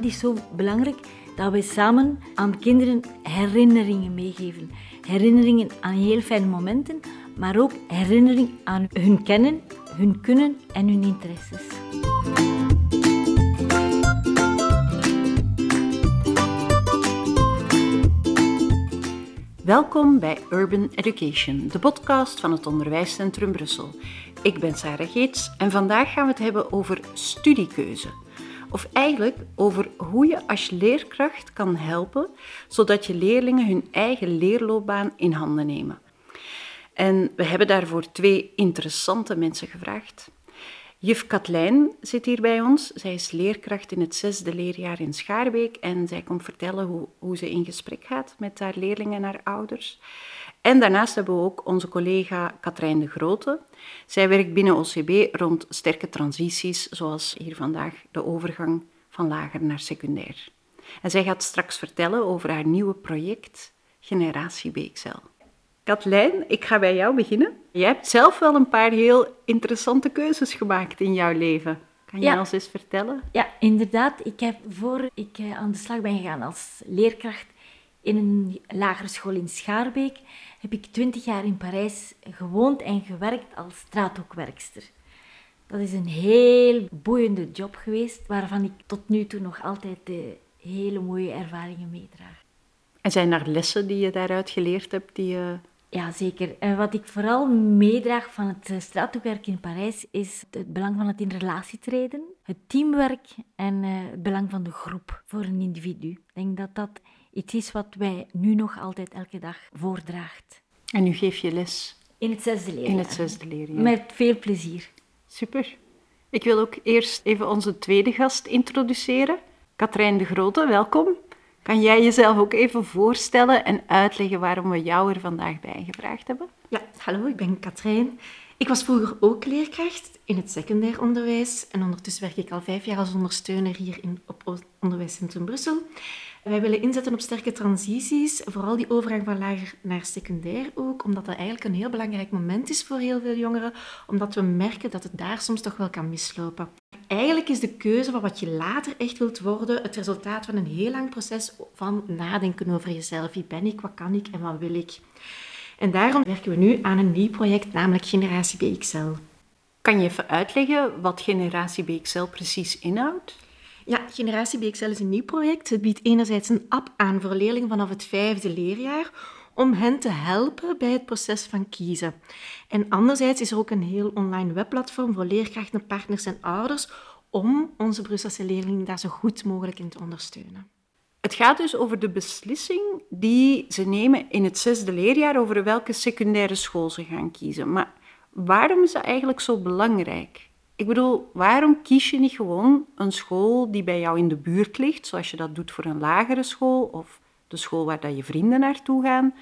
dat is zo belangrijk dat we samen aan kinderen herinneringen meegeven. Herinneringen aan heel fijne momenten, maar ook herinnering aan hun kennen, hun kunnen en hun interesses. Welkom bij Urban Education, de podcast van het Onderwijscentrum Brussel. Ik ben Sarah Geets en vandaag gaan we het hebben over studiekeuze. Of eigenlijk over hoe je als leerkracht kan helpen zodat je leerlingen hun eigen leerloopbaan in handen nemen. En we hebben daarvoor twee interessante mensen gevraagd. Juf Katlijn zit hier bij ons. Zij is leerkracht in het zesde leerjaar in Schaarbeek en zij komt vertellen hoe, hoe ze in gesprek gaat met haar leerlingen en haar ouders. En daarnaast hebben we ook onze collega Katrijn de Grote. Zij werkt binnen OCB rond sterke transities, zoals hier vandaag de overgang van lager naar secundair. En zij gaat straks vertellen over haar nieuwe project Generatie Beeksel. Katlijn, ik ga bij jou beginnen. Jij hebt zelf wel een paar heel interessante keuzes gemaakt in jouw leven. Kan je Ja. ons eens vertellen? Ja, inderdaad. Ik heb voor ik eh, aan de slag ben gegaan als leerkracht in een lagere school in Schaarbeek, heb ik twintig jaar in Parijs gewoond en gewerkt als straathoekwerkster. Dat is een heel boeiende job geweest, waarvan ik tot nu toe nog altijd de hele mooie ervaringen meedraag. En zijn er lessen die je daaruit geleerd hebt die je Ja, zeker. En wat ik vooral meedraag van het eh, straathoekwerk in Parijs is het belang van het in relatie treden, het teamwerk en eh, het belang van de groep voor een individu. Ik denk dat dat iets is wat wij nu nog altijd elke dag voordraagt. En nu geef je les In het zesde leerjaar. in het zesde leerjaar. Met veel plezier. Super. Ik wil ook eerst even onze tweede gast introduceren. Katrijn de Grote, welkom. Kan jij jezelf ook even voorstellen en uitleggen waarom we jou er vandaag bij gevraagd hebben? Ja, hallo, ik ben Katrijn. Ik was vroeger ook leerkracht in het secundair onderwijs en ondertussen werk ik al vijf jaar als ondersteuner hier in, op Onderwijscentrum Brussel. Wij willen inzetten op sterke transities, vooral die overgang van lager naar secundair ook, omdat dat eigenlijk een heel belangrijk moment is voor heel veel jongeren, omdat we merken dat het daar soms toch wel kan mislopen. Eigenlijk is de keuze van wat je later echt wilt worden het resultaat van een heel lang proces van nadenken over jezelf. Wie ben ik, wat kan ik en wat wil ik? En daarom werken we nu aan een nieuw project, namelijk Generatie BXL. Kan je even uitleggen wat Generatie BXL precies inhoudt? Ja, Generatie BXL is een nieuw project. Het biedt enerzijds een app aan voor leerlingen vanaf het vijfde leerjaar om hen te helpen bij het proces van kiezen. En anderzijds is er ook een heel online webplatform voor leerkrachten, partners en ouders om onze Brusselse leerlingen daar zo goed mogelijk in te ondersteunen. Het gaat dus over de beslissing die ze nemen in het zesde leerjaar over welke secundaire school ze gaan kiezen. Maar waarom is dat eigenlijk zo belangrijk? Ik bedoel, waarom kies je niet gewoon een school die bij jou in de buurt ligt, zoals je dat doet voor een lagere school of de school waar dat je vrienden naartoe gaan?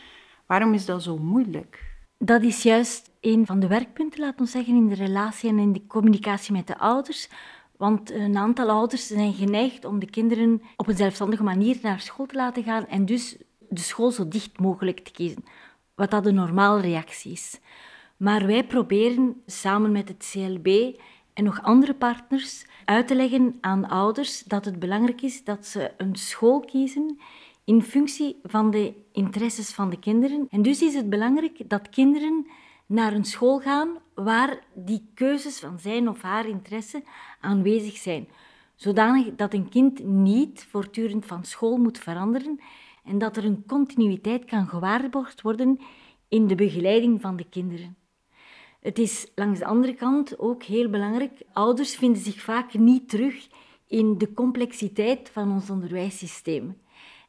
Waarom is dat zo moeilijk? Dat is juist een van de werkpunten, laten we zeggen, in de relatie en in de communicatie met de ouders. Want een aantal ouders zijn geneigd om de kinderen op een zelfstandige manier naar school te laten gaan en dus de school zo dicht mogelijk te kiezen. Wat dat een normale reactie is. Maar wij proberen samen met het CLB en nog andere partners uit te leggen aan ouders dat het belangrijk is dat ze een school kiezen in functie van de interesses van de kinderen. En dus is het belangrijk dat kinderen naar een school gaan waar die keuzes van zijn of haar interesse aanwezig zijn. Zodanig dat een kind niet voortdurend van school moet veranderen en dat er een continuïteit kan gewaarborgd worden in de begeleiding van de kinderen. Het is langs de andere kant ook heel belangrijk. Ouders vinden zich vaak niet terug in de complexiteit van ons onderwijssysteem.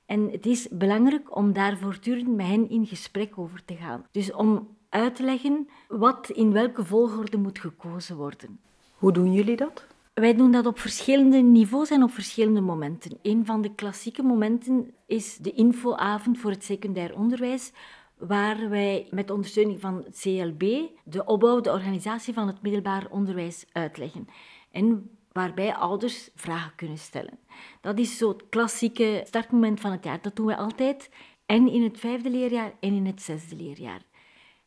En het is belangrijk om daar voortdurend met hen in gesprek over te gaan. Dus om uit te leggen wat in welke volgorde moet gekozen worden. Hoe doen jullie dat? Wij doen dat op verschillende niveaus en op verschillende momenten. Een van de klassieke momenten is de infoavond voor het secundair onderwijs, waar wij met ondersteuning van het CLB de opbouw, de organisatie van het middelbaar onderwijs uitleggen. En waarbij ouders vragen kunnen stellen. Dat is zo het klassieke startmoment van het jaar. Dat doen we altijd, en in het vijfde leerjaar en in het zesde leerjaar.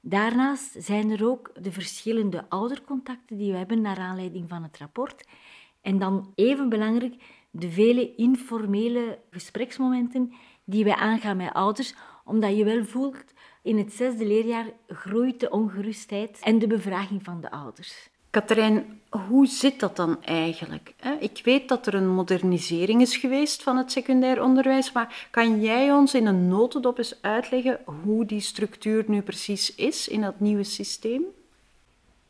Daarnaast zijn er ook de verschillende oudercontacten die we hebben naar aanleiding van het rapport. En dan even belangrijk, de vele informele gespreksmomenten die wij aangaan met ouders, omdat je wel voelt, in het zesde leerjaar groeit de ongerustheid en de bevraging van de ouders. Katrijn, hoe zit dat dan eigenlijk? Ik weet dat er een modernisering is geweest van het secundair onderwijs, maar kan jij ons in een notendop eens uitleggen hoe die structuur nu precies is in dat nieuwe systeem?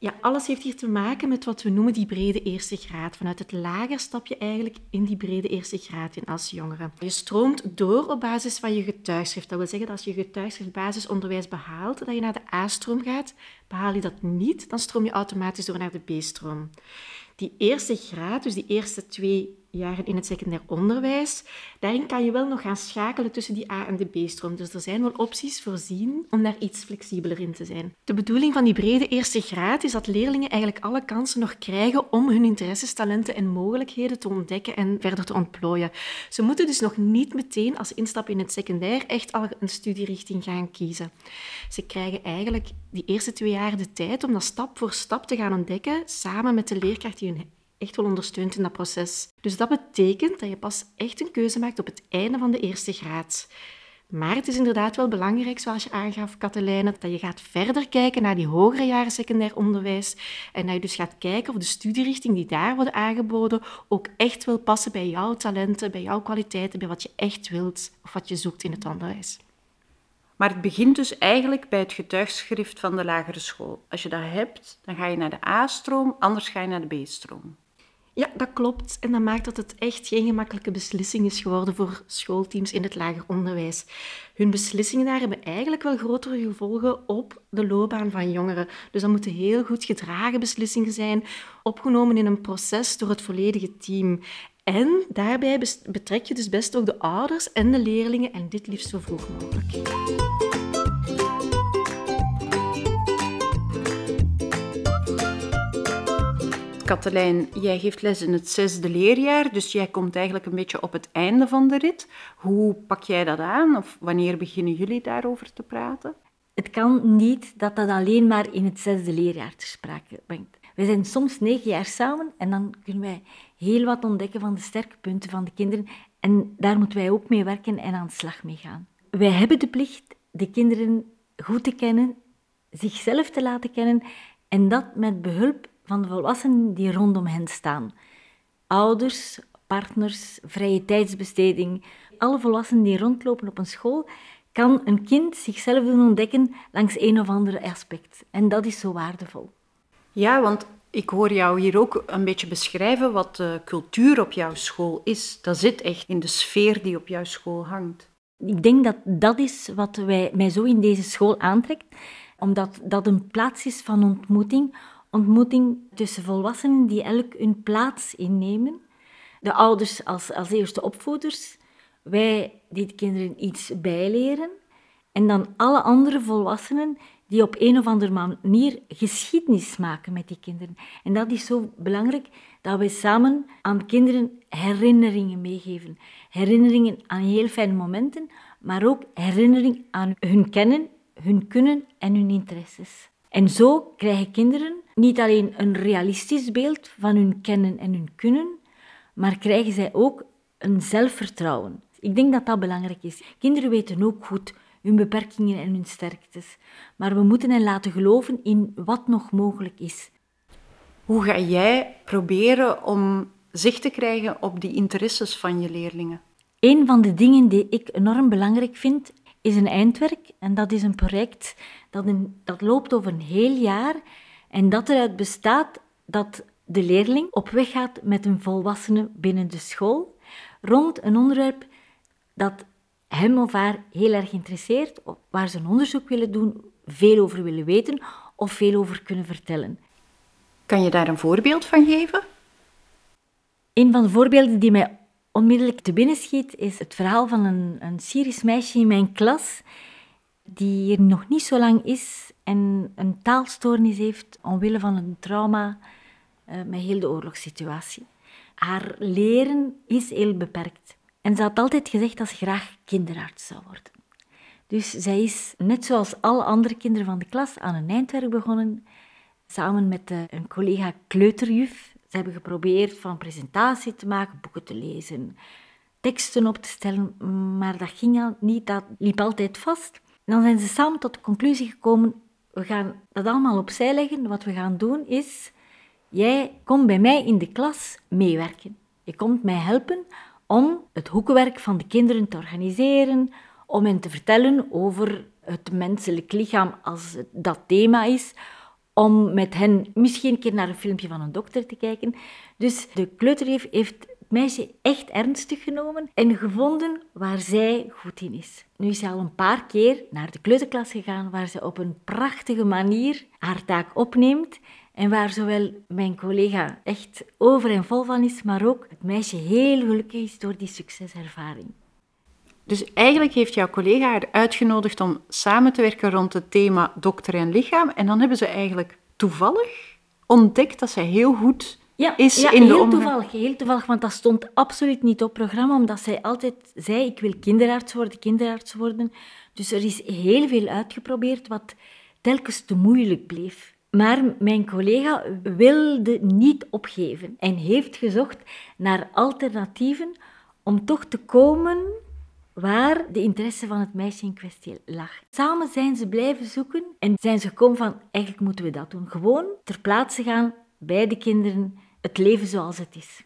Ja, alles heeft hier te maken met wat we noemen die brede eerste graad. Vanuit het lager stap je eigenlijk in die brede eerste graad in als jongere. Je stroomt door op basis van je getuigschrift. Dat wil zeggen dat als je getuigschrift basisonderwijs behaalt, dat je naar de A-stroom gaat. Behaal je dat niet, dan stroom je automatisch door naar de B-stroom. Die eerste graad, dus die eerste twee jaren in het secundair onderwijs, daarin kan je wel nog gaan schakelen tussen die A- en de B-stroom. Dus er zijn wel opties voorzien om daar iets flexibeler in te zijn. De bedoeling van die brede eerste graad is dat leerlingen eigenlijk alle kansen nog krijgen om hun interesses, talenten en mogelijkheden te ontdekken en verder te ontplooien. Ze moeten dus nog niet meteen als instappen in het secundair echt al een studierichting gaan kiezen. Ze krijgen eigenlijk die eerste twee jaar de tijd om dat stap voor stap te gaan ontdekken, samen met de leerkracht die hun echt wel ondersteunt in dat proces. Dus dat betekent dat je pas echt een keuze maakt op het einde van de eerste graad. Maar het is inderdaad wel belangrijk, zoals je aangaf, Katelijne, dat je gaat verder kijken naar die hogere jaren secundair onderwijs en dat je dus gaat kijken of de studierichting die daar wordt aangeboden ook echt wil passen bij jouw talenten, bij jouw kwaliteiten, bij wat je echt wilt of wat je zoekt in het onderwijs. Maar het begint dus eigenlijk bij het getuigschrift van de lagere school. Als je dat hebt, dan ga je naar de A-stroom, anders ga je naar de B-stroom. Ja, dat klopt. En dat maakt dat het echt geen gemakkelijke beslissing is geworden voor schoolteams in het lager onderwijs. Hun beslissingen daar hebben eigenlijk wel grotere gevolgen op de loopbaan van jongeren. Dus dat moeten heel goed gedragen beslissingen zijn, opgenomen in een proces door het volledige team. En daarbij betrek je dus best ook de ouders en de leerlingen en dit liefst zo vroeg mogelijk. Katelijn, jij geeft les in het zesde leerjaar, dus jij komt eigenlijk een beetje op het einde van de rit. Hoe pak jij dat aan of wanneer beginnen jullie daarover te praten? Het kan niet dat dat alleen maar in het zesde leerjaar te sprake brengt. We zijn soms negen jaar samen en dan kunnen wij heel wat ontdekken van de sterke punten van de kinderen. En daar moeten wij ook mee werken en aan de slag mee gaan. Wij hebben de plicht de kinderen goed te kennen, zichzelf te laten kennen en dat met behulp van de volwassenen die rondom hen staan. Ouders, partners, vrije tijdsbesteding, alle volwassenen die rondlopen op een school, kan een kind zichzelf doen ontdekken langs een of ander aspect. En dat is zo waardevol. Ja, want ik hoor jou hier ook een beetje beschrijven wat de cultuur op jouw school is. Dat zit echt in de sfeer die op jouw school hangt. Ik denk dat dat is wat wij, mij zo in deze school aantrekt, omdat dat een plaats is van ontmoeting, ontmoeting tussen volwassenen die elk hun plaats innemen. De ouders als, als eerste opvoeders, wij die de kinderen iets bijleren en dan alle andere volwassenen die op een of andere manier geschiedenis maken met die kinderen. En dat is zo belangrijk dat we samen aan kinderen herinneringen meegeven. Herinneringen aan heel fijne momenten, maar ook herinnering aan hun kennen, hun kunnen en hun interesses. En zo krijgen kinderen niet alleen een realistisch beeld van hun kennen en hun kunnen, maar krijgen zij ook een zelfvertrouwen. Ik denk dat dat belangrijk is. Kinderen weten ook goed hun beperkingen en hun sterktes, maar we moeten hen laten geloven in wat nog mogelijk is. Hoe ga jij proberen om zicht te krijgen op die interesses van je leerlingen? Een van de dingen die ik enorm belangrijk vind, is een eindwerk. En dat is een project dat, dat loopt over een heel jaar en dat eruit bestaat dat de leerling op weg gaat met een volwassene binnen de school rond een onderwerp dat hem of haar heel erg interesseert, waar ze een onderzoek willen doen, veel over willen weten of veel over kunnen vertellen. Kan je daar een voorbeeld van geven? Een van de voorbeelden die mij onmiddellijk te binnen schiet, is het verhaal van een, een Syrisch meisje in mijn klas, die hier nog niet zo lang is en een taalstoornis heeft omwille van een trauma uh, met heel de oorlogssituatie. Haar leren is heel beperkt. En ze had altijd gezegd dat ze graag kinderarts zou worden. Dus zij is, net zoals alle andere kinderen van de klas, aan een eindwerk begonnen, samen met een collega kleuterjuf. Ze hebben geprobeerd van presentatie te maken, boeken te lezen, teksten op te stellen, maar dat ging al niet, dat liep altijd vast. Dan zijn ze samen tot de conclusie gekomen, we gaan dat allemaal opzij leggen. Wat we gaan doen is, jij komt bij mij in de klas meewerken. Je komt mij helpen om het hoekenwerk van de kinderen te organiseren, om hen te vertellen over het menselijk lichaam als dat thema is, om met hen misschien een keer naar een filmpje van een dokter te kijken. Dus de kleuterjuf heeft meisje echt ernstig genomen en gevonden waar zij goed in is. Nu is ze al een paar keer naar de kleuterklas gegaan waar ze op een prachtige manier haar taak opneemt en waar zowel mijn collega echt over en vol van is, maar ook het meisje heel gelukkig is door die succeservaring. Dus eigenlijk heeft jouw collega haar uitgenodigd om samen te werken rond het thema dokter en lichaam. En dan hebben ze eigenlijk toevallig ontdekt dat zij heel goed ja, is ja, in de heel toevallig, heel toevallig, want dat stond absoluut niet op programma, omdat zij altijd zei, ik wil kinderarts worden, kinderarts worden. Dus er is heel veel uitgeprobeerd wat telkens te moeilijk bleef. Maar mijn collega wilde niet opgeven en heeft gezocht naar alternatieven om toch te komen waar de interesse van het meisje in kwestie lag. Samen zijn ze blijven zoeken en zijn ze gekomen van, eigenlijk moeten we dat doen. Gewoon ter plaatse gaan bij de kinderen, het leven zoals het is.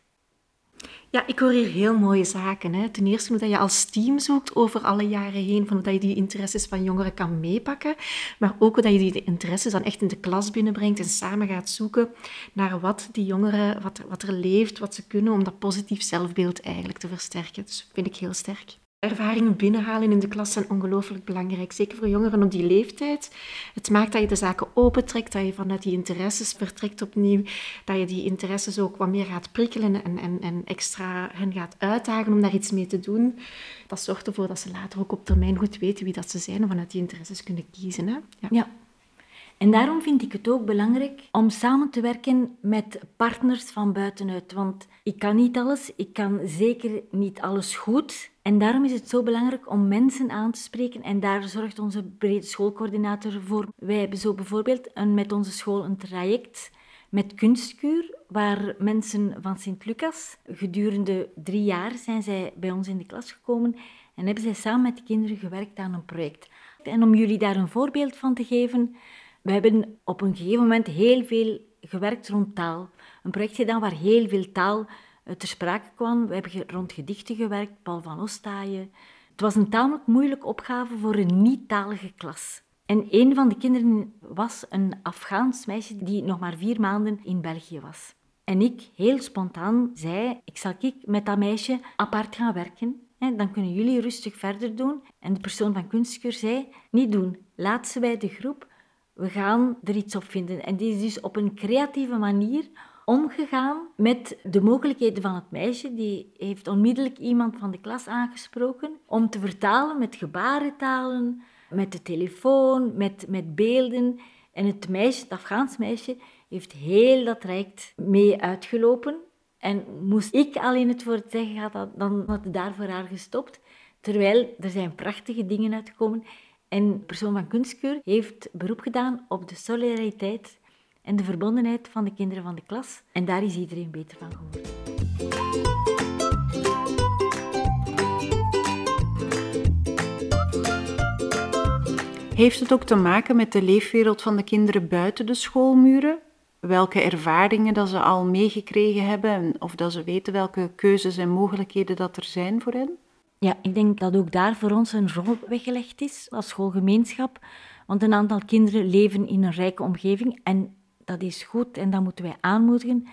Ja, ik hoor hier heel mooie zaken. Hè. Ten eerste dat je als team zoekt over alle jaren heen, van je die interesses van jongeren kan meepakken, maar ook dat je die interesses dan echt in de klas binnenbrengt en samen gaat zoeken naar wat die jongeren, wat, wat er leeft, wat ze kunnen, om dat positief zelfbeeld eigenlijk te versterken. Dus vind ik heel sterk. Ervaringen binnenhalen in de klas zijn ongelooflijk belangrijk, zeker voor jongeren op die leeftijd. Het maakt dat je de zaken opentrekt, dat je vanuit die interesses vertrekt opnieuw, dat je die interesses ook wat meer gaat prikkelen en, en, en extra hen gaat uitdagen om daar iets mee te doen. Dat zorgt ervoor dat ze later ook op termijn goed weten wie dat ze zijn en vanuit die interesses kunnen kiezen. Hè? Ja. ja. En daarom vind ik het ook belangrijk om samen te werken met partners van buitenuit. Want ik kan niet alles, ik kan zeker niet alles goed. En daarom is het zo belangrijk om mensen aan te spreken. En daar zorgt onze brede schoolcoördinator voor. Wij hebben zo bijvoorbeeld een, met onze school een traject met kunstkuur, waar mensen van Sint-Lucas gedurende drie jaar zijn zij bij ons in de klas gekomen en hebben zij samen met de kinderen gewerkt aan een project. En om jullie daar een voorbeeld van te geven, we hebben op een gegeven moment heel veel gewerkt rond taal. Een project gedaan waar heel veel taal eh, ter sprake kwam. We hebben rond gedichten gewerkt, Paul van Ostaaien. Het was een tamelijk moeilijke opgave voor een niet-talige klas. En een van de kinderen was een Afghaans meisje die nog maar vier maanden in België was. En ik, heel spontaan, zei, ik zal ik met dat meisje apart gaan werken. Dan kunnen jullie rustig verder doen. En de persoon van kunstkeur zei, niet doen. Laat ze bij de groep we gaan er iets op vinden. En die is dus op een creatieve manier omgegaan met de mogelijkheden van het meisje. Die heeft onmiddellijk iemand van de klas aangesproken om te vertalen met gebarentalen, met de telefoon, met, met beelden. En het meisje, het Afghaans meisje, heeft heel dat traject mee uitgelopen. En moest ik alleen het woord zeggen, dan had het daar voor haar gestopt. Terwijl er zijn prachtige dingen uitgekomen. En persoon van kunstkeur heeft beroep gedaan op de solidariteit en de verbondenheid van de kinderen van de klas. En daar is iedereen beter van geworden. Heeft het ook te maken met de leefwereld van de kinderen buiten de schoolmuren? Welke ervaringen dat ze al meegekregen hebben of dat ze weten welke keuzes en mogelijkheden dat er zijn voor hen? Ja, ik denk dat ook daar voor ons een rol weggelegd is als schoolgemeenschap. Want een aantal kinderen leven in een rijke omgeving en dat is goed en dat moeten wij aanmoedigen.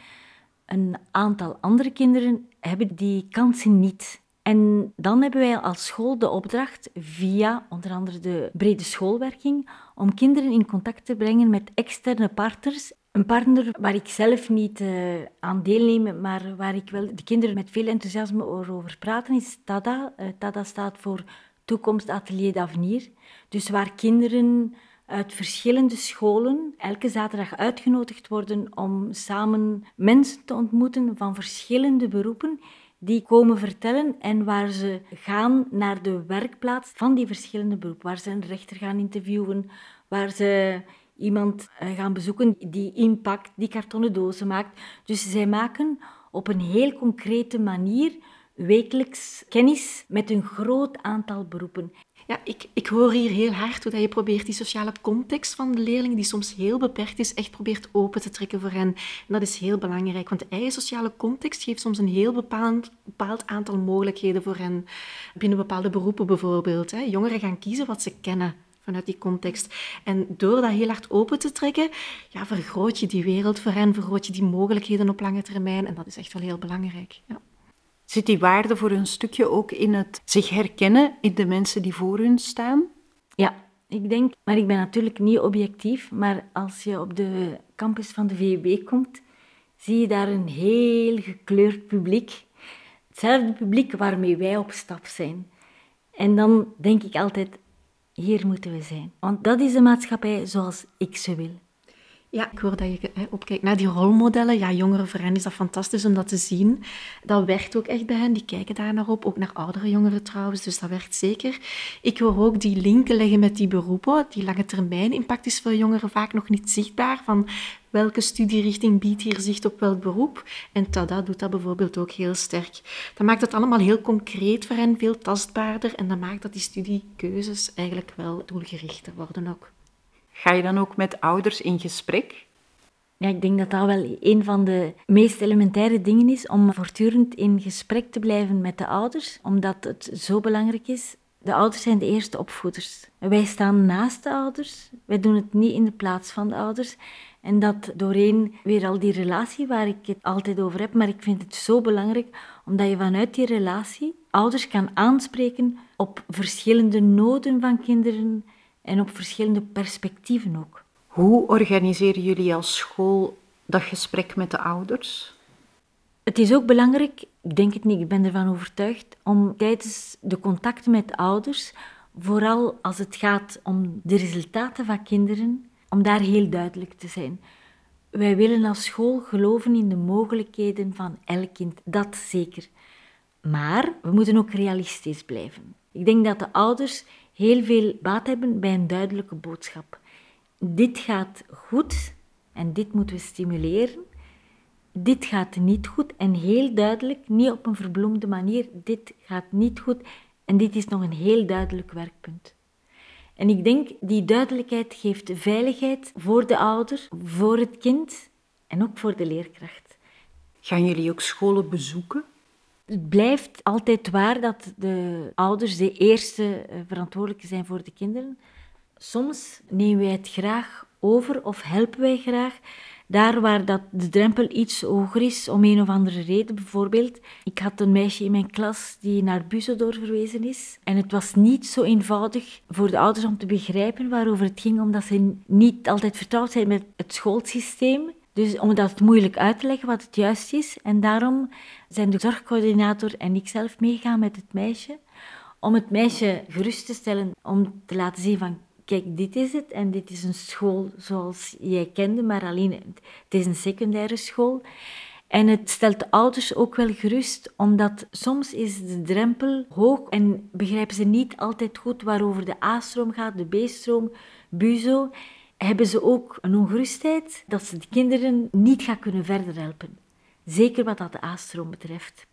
Een aantal andere kinderen hebben die kansen niet. En dan hebben wij als school de opdracht, via onder andere de brede schoolwerking, om kinderen in contact te brengen met externe partners een partner waar ik zelf niet uh, aan deelneem, maar waar ik wel de kinderen met veel enthousiasme over praten, is TADA. Uh, TADA staat voor Toekomst Atelier d'Avenir. Dus waar kinderen uit verschillende scholen elke zaterdag uitgenodigd worden om samen mensen te ontmoeten van verschillende beroepen die komen vertellen en waar ze gaan naar de werkplaats van die verschillende beroepen, waar ze een rechter gaan interviewen, waar ze iemand eh, gaan bezoeken die impact, die kartonnen dozen maakt. Dus zij maken op een heel concrete manier wekelijks kennis met een groot aantal beroepen. Ja, ik, ik hoor hier heel hard hoe dat je probeert die sociale context van de leerling, die soms heel beperkt is, echt probeert open te trekken voor hen. En dat is heel belangrijk, want de eigen sociale context geeft soms een heel bepaald, bepaald aantal mogelijkheden voor hen. Binnen bepaalde beroepen bijvoorbeeld. Hè. Jongeren gaan kiezen wat ze kennen vanuit die context. En door dat heel hard open te trekken, ja, vergroot je die wereld voor hen, vergroot je die mogelijkheden op lange termijn. En dat is echt wel heel belangrijk. Ja. Zit die waarde voor een stukje ook in het zich herkennen in de mensen die voor hun staan? Ja, ik denk, maar ik ben natuurlijk niet objectief, maar als je op de campus van de VUB komt, zie je daar een heel gekleurd publiek. Hetzelfde publiek waarmee wij op stap zijn. En dan denk ik altijd, hier moeten we zijn. Want dat is de maatschappij zoals ik ze wil. Ja, ik hoor dat je hè, opkijkt naar die rolmodellen. Ja, jongeren voor hen is dat fantastisch om dat te zien. Dat werkt ook echt bij hen, die kijken daar naar op. Ook naar oudere jongeren trouwens, dus dat werkt zeker. Ik hoor ook die linken leggen met die beroepen. Die lange termijn impact is voor jongeren vaak nog niet zichtbaar. Van welke studierichting biedt hier zicht op welk beroep? En Tada doet dat bijvoorbeeld ook heel sterk. Dat maakt het allemaal heel concreet voor hen, veel tastbaarder. En dat maakt dat die studiekeuzes eigenlijk wel doelgerichter worden ook. Ga je dan ook met ouders in gesprek? Ja, ik denk dat dat wel een van de meest elementaire dingen is om voortdurend in gesprek te blijven met de ouders, omdat het zo belangrijk is. De ouders zijn de eerste opvoeders. Wij staan naast de ouders, wij doen het niet in de plaats van de ouders. En dat doorheen weer al die relatie waar ik het altijd over heb, maar ik vind het zo belangrijk omdat je vanuit die relatie ouders kan aanspreken op verschillende noden van kinderen, en op verschillende perspectieven ook. Hoe organiseren jullie als school dat gesprek met de ouders? Het is ook belangrijk, ik denk het niet, ik ben ervan overtuigd, om tijdens de contacten met de ouders, vooral als het gaat om de resultaten van kinderen, om daar heel duidelijk te zijn. Wij willen als school geloven in de mogelijkheden van elk kind, dat zeker. Maar we moeten ook realistisch blijven. Ik denk dat de ouders heel veel baat hebben bij een duidelijke boodschap. Dit gaat goed en dit moeten we stimuleren. Dit gaat niet goed en heel duidelijk, niet op een verbloemde manier, dit gaat niet goed en dit is nog een heel duidelijk werkpunt. En ik denk, die duidelijkheid geeft veiligheid voor de ouder, voor het kind en ook voor de leerkracht. Gaan jullie ook scholen bezoeken? Het blijft altijd waar dat de ouders de eerste eh, verantwoordelijke zijn voor de kinderen. Soms nemen wij het graag over of helpen wij graag daar waar dat de drempel iets hoger is, om een of andere reden bijvoorbeeld. Ik had een meisje in mijn klas die naar Buzo doorverwezen is. En het was niet zo eenvoudig voor de ouders om te begrijpen waarover het ging, omdat ze niet altijd vertrouwd zijn met het schoolsysteem. Dus om dat moeilijk uit te leggen wat het juist is. En daarom zijn de zorgcoördinator en ik zelf meegaan met het meisje. Om het meisje gerust te stellen, om te laten zien van kijk, dit is het en dit is een school zoals jij kende, maar alleen het is een secundaire school. En het stelt de ouders ook wel gerust, omdat soms is de drempel hoog en begrijpen ze niet altijd goed waarover de A-stroom gaat, de B-stroom, BUZO hebben ze ook een ongerustheid dat ze de kinderen niet gaan kunnen verder helpen. Zeker wat dat de A-stroom betreft.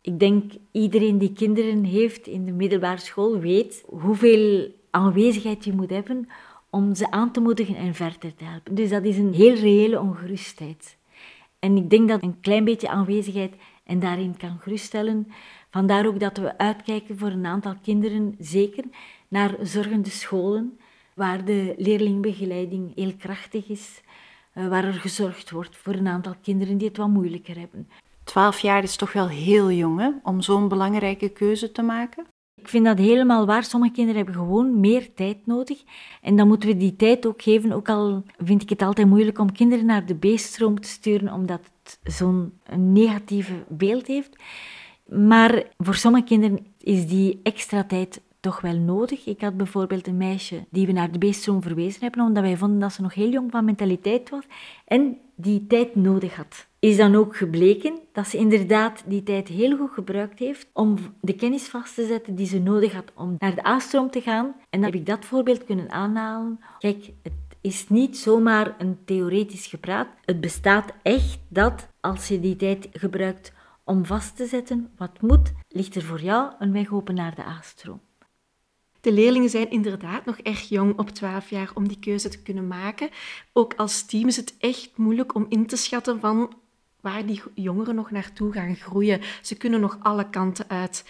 Ik denk iedereen die kinderen heeft in de middelbare school weet hoeveel aanwezigheid je moet hebben om ze aan te moedigen en verder te helpen. Dus dat is een heel reële ongerustheid. En ik denk dat een klein beetje aanwezigheid en daarin kan geruststellen. Vandaar ook dat we uitkijken voor een aantal kinderen, zeker naar zorgende scholen, waar de leerlingbegeleiding heel krachtig is, eh, waar er gezorgd wordt voor een aantal kinderen die het wat moeilijker hebben. Twaalf jaar is toch wel heel jong hè, om zo'n belangrijke keuze te maken? Ik vind dat helemaal waar. Sommige kinderen hebben gewoon meer tijd nodig. En dan moeten we die tijd ook geven. Ook al vind ik het altijd moeilijk om kinderen naar de beeststroom te sturen, omdat het zo'n negatieve beeld heeft. Maar voor sommige kinderen is die extra tijd toch wel nodig. Ik had bijvoorbeeld een meisje die we naar de beeststroom verwezen hebben, omdat wij vonden dat ze nog heel jong van mentaliteit was en die tijd nodig had. Is dan ook gebleken dat ze inderdaad die tijd heel goed gebruikt heeft om de kennis vast te zetten die ze nodig had om naar de A-stroom te gaan. En dan heb ik dat voorbeeld kunnen aanhalen. Kijk, het is niet zomaar een theoretisch gepraat. Het bestaat echt dat als je die tijd gebruikt om vast te zetten wat moet, ligt er voor jou een weg open naar de A-stroom. De leerlingen zijn inderdaad nog erg jong op 12 jaar om die keuze te kunnen maken. Ook als team is het echt moeilijk om in te schatten van waar die jongeren nog naartoe gaan groeien. Ze kunnen nog alle kanten uit.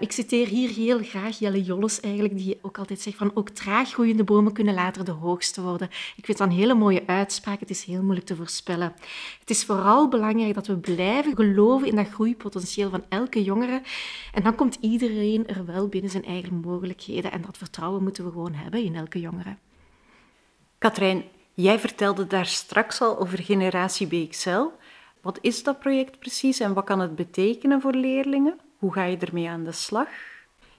Ik citeer hier heel graag Jelle Jolles eigenlijk, die ook altijd zegt van ook traag groeiende bomen kunnen later de hoogste worden. Ik vind dat een hele mooie uitspraak. Het is heel moeilijk te voorspellen. Het is vooral belangrijk dat we blijven geloven in dat groeipotentieel van elke jongere. En dan komt iedereen er wel binnen zijn eigen mogelijkheden. En dat vertrouwen moeten we gewoon hebben in elke jongere. Katrijn, jij vertelde daar straks al over Generatie BXL. Wat is dat project precies en wat kan het betekenen voor leerlingen? Hoe ga je ermee aan de slag?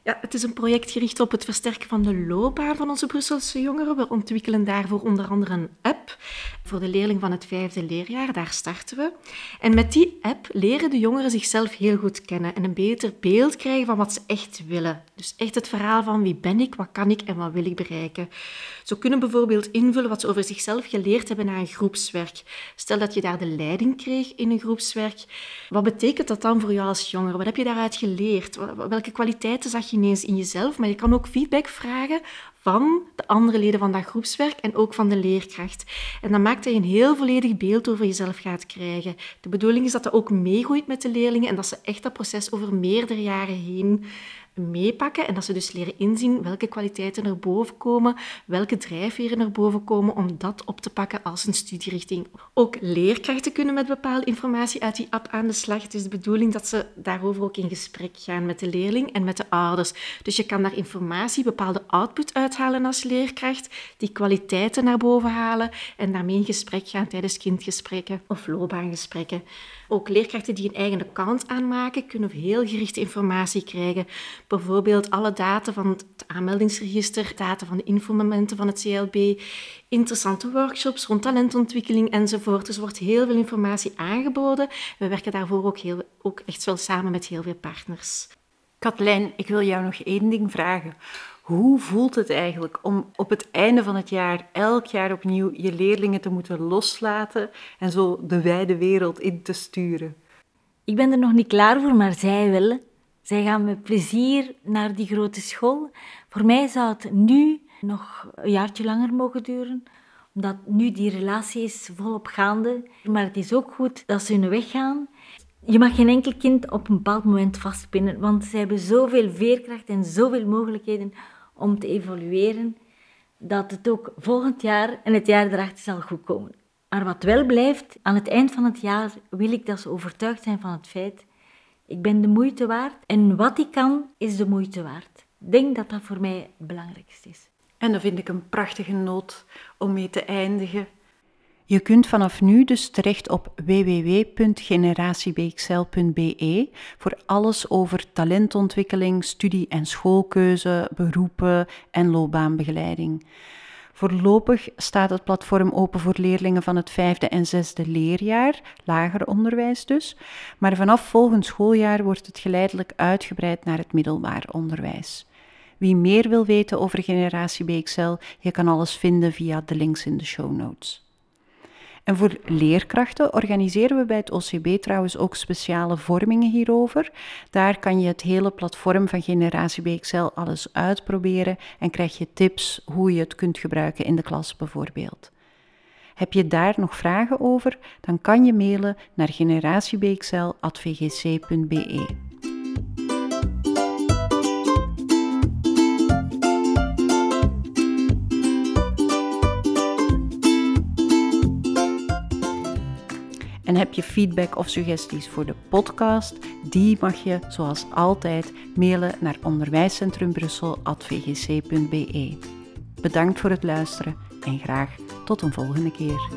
Ja, het is een project gericht op het versterken van de loopbaan van onze Brusselse jongeren. We ontwikkelen daarvoor onder andere een app voor de leerling van het vijfde leerjaar. Daar starten we. En met die app leren de jongeren zichzelf heel goed kennen en een beter beeld krijgen van wat ze echt willen. Dus echt het verhaal van wie ben ik, wat kan ik en wat wil ik bereiken. Ze kunnen bijvoorbeeld invullen wat ze over zichzelf geleerd hebben na een groepswerk. Stel dat je daar de leiding kreeg in een groepswerk. Wat betekent dat dan voor jou als jongere? Wat heb je daaruit geleerd? Welke kwaliteiten zag je ineens in jezelf? Maar je kan ook feedback vragen van de andere leden van dat groepswerk en ook van de leerkracht. En dan maakt dat je een heel volledig beeld over jezelf gaat krijgen. De bedoeling is dat dat ook meegroeit met de leerlingen en dat ze echt dat proces over meerdere jaren heen meepakken en dat ze dus leren inzien welke kwaliteiten er boven komen, welke drijfveren er boven komen om dat op te pakken als een studierichting. Ook leerkrachten kunnen met bepaalde informatie uit die app aan de slag. Het is de bedoeling dat ze daarover ook in gesprek gaan met de leerling en met de ouders. Dus je kan daar informatie, bepaalde output uithalen als leerkracht, die kwaliteiten naar boven halen en daarmee in gesprek gaan tijdens kindgesprekken of loopbaangesprekken. Ook leerkrachten die een eigen account aanmaken, kunnen heel gerichte informatie krijgen. Bijvoorbeeld alle data van het aanmeldingsregister, data van de infomomenten van het CLB, interessante workshops rond talentontwikkeling enzovoort. Dus er wordt heel veel informatie aangeboden. We werken daarvoor ook, heel, ook echt wel samen met heel veel partners. Katlijn, ik wil jou nog één ding vragen. Hoe voelt het eigenlijk om op het einde van het jaar elk jaar opnieuw je leerlingen te moeten loslaten en zo de wijde wereld in te sturen? Ik ben er nog niet klaar voor, maar zij willen. Zij gaan met plezier naar die grote school. Voor mij zou het nu nog een jaartje langer mogen duren, omdat nu die relatie is volop gaande. Maar het is ook goed dat ze hun weg gaan. Je mag geen enkel kind op een bepaald moment vastpinnen, want ze hebben zoveel veerkracht en zoveel mogelijkheden om te evolueren, dat het ook volgend jaar en het jaar erachter zal goed komen. Maar wat wel blijft, aan het eind van het jaar wil ik dat ze overtuigd zijn van het feit, ik ben de moeite waard en wat ik kan is de moeite waard. Ik denk dat dat voor mij het belangrijkste is. En dat vind ik een prachtige noot om mee te eindigen. Je kunt vanaf nu dus terecht op www.generatiebxl.be voor alles over talentontwikkeling, studie- en schoolkeuze, beroepen en loopbaanbegeleiding. Voorlopig staat het platform open voor leerlingen van het vijfde en zesde leerjaar, lager onderwijs dus, maar vanaf volgend schooljaar wordt het geleidelijk uitgebreid naar het middelbaar onderwijs. Wie meer wil weten over Generatie BXL, je kan alles vinden via de links in de show notes. En voor leerkrachten organiseren we bij het OCB trouwens ook speciale vormingen hierover. Daar kan je het hele platform van Generatie BXL alles uitproberen en krijg je tips hoe je het kunt gebruiken in de klas bijvoorbeeld. Heb je daar nog vragen over, dan kan je mailen naar generatiebxl.vgc.be. En heb je feedback of suggesties voor de podcast? Die mag je, zoals altijd, mailen naar onderwijscentrumbrussel.vgc.be. Bedankt voor het luisteren en graag tot een volgende keer.